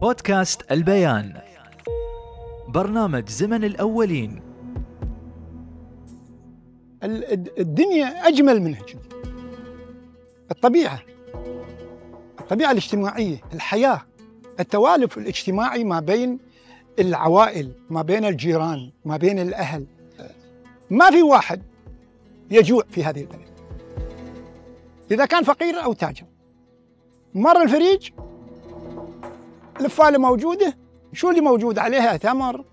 بودكاست البيان. برنامج زمن الأولين. ال- الد- الدنيا أجمل منها كذي الطبيعة. الطبيعة الاجتماعية الحياة التوالف الاجتماعي ما بين العوائل ما بين الجيران ما بين الأهل. ما في واحد يجوع في هذه البلد إذا كان فقير أو تاجر. مر الفريج الفالة موجودة. شو اللي موجود؟ عليها تمر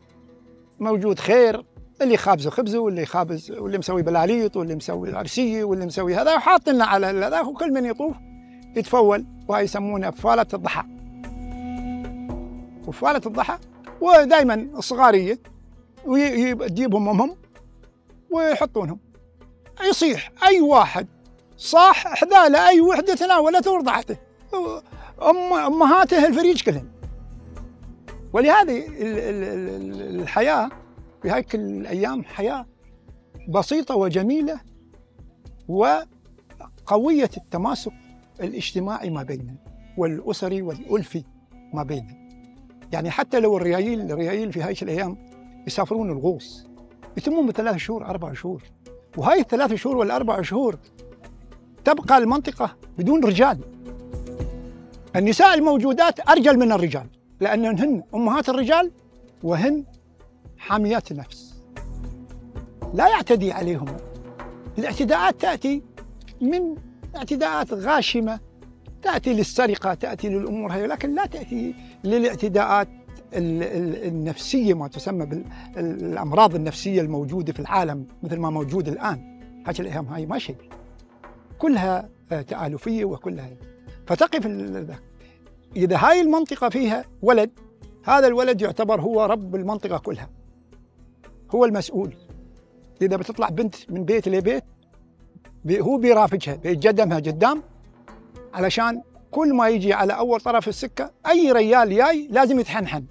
موجود خير اللي خابزه خبزه واللي خابز واللي مسوي بلاليط واللي مسوي عرسية واللي مسوي هذا وحاط لنا على هذا وكل من يطوف يتفول وهي يسمونها فالة الضحى. وفالة الضحى ودائما الصغارية ويجيبهم أمهم ويحطونهم. يصيح أي واحد صاح حذاله اي وحدة تناولته ورضعته ام أمهاته الفريج كلهم. ولهذه ال- ال- ال- الحياة في هيك الأيام حياة بسيطة وجميلة وقوية التماسك الاجتماعي ما بيننا والأسري والألفي ما بيننا. يعني حتى لو الريايل الريايل في هيك الأيام يسافرون الغوص يتمون بثلاث شهور أربع شهور. وهاي الثلاث شهور والأربع شهور تبقى المنطقة بدون رجال. النساء الموجودات أرجل من الرجال. لأنهن أمهات الرجال وهن حاميات النفس. لا يعتدي عليهم الاعتداءات تأتي من اعتداءات غاشمة تأتي للسرقة تأتي للأمور هذه لكن لا تأتي للاعتداءات ال- ال- النفسية ما تسمى بالامراض النفسية الموجودة في العالم مثل ما موجود الآن. هذه الأيام هاي ما شيء. كلها آه، تآلفية وكلها. فتقف إذا هاي المنطقة فيها ولد هذا الولد يعتبر هو رب المنطقة كلها. هو المسؤول. إذا بتطلع بنت من بيت لبيت بي- هو بيرافقها بيتقدمها قدام علشان كل ما يجي على أول طرف السكة أي ريال جاي لازم يتحنحن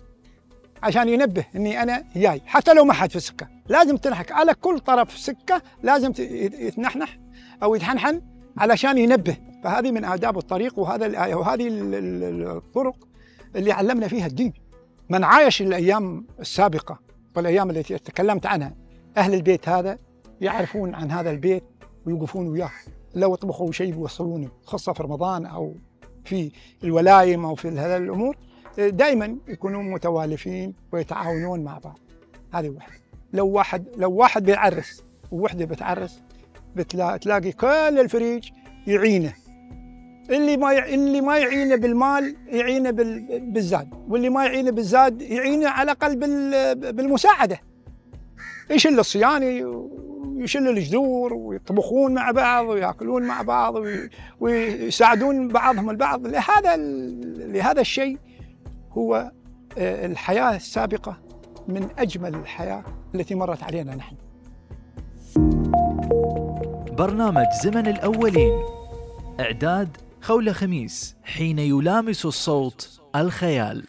عشان ينبه إني أنا جاي. حتى لو ما حد في السكة لازم تنحك على كل طرف سكة لازم يتنحنح أو يتحنحن علشان ينبه. فهذه من آداب الطريق وهذا وهذه ال- ال- الطرق اللي علمنا فيها الدين. من عايش الأيام السابقة والأيام التي تكلمت عنها أهل البيت هذا يعرفون عن هذا البيت ويوقفون وياه. لو طبخوا شيء يوصلونه خاصة في رمضان أو في الولايم أو في هذه الأمور دائما يكونون متوالفين ويتعاونون مع بعض. هذه واحد لو واحد لو واحد بيعرس ووحدة بتعرس بتلا- تلاقي كل الفريج يعينه. اللي ما يع... اللي ما يعينه بالمال يعينه بال... بالزاد واللي ما يعينه بالزاد يعينه على الاقل بال... بالمساعدة. يشل الصياني ويشل الجذور ويطبخون مع بعض ويأكلون مع بعض وي... ويساعدون بعضهم البعض. لهذا. لهذا الشيء هو آه، الحياة السابقة من أجمل الحياة التي مرت علينا نحن. برنامج زمن الأولين. إعداد خولة خميس حين يلامس الصوت الخيال.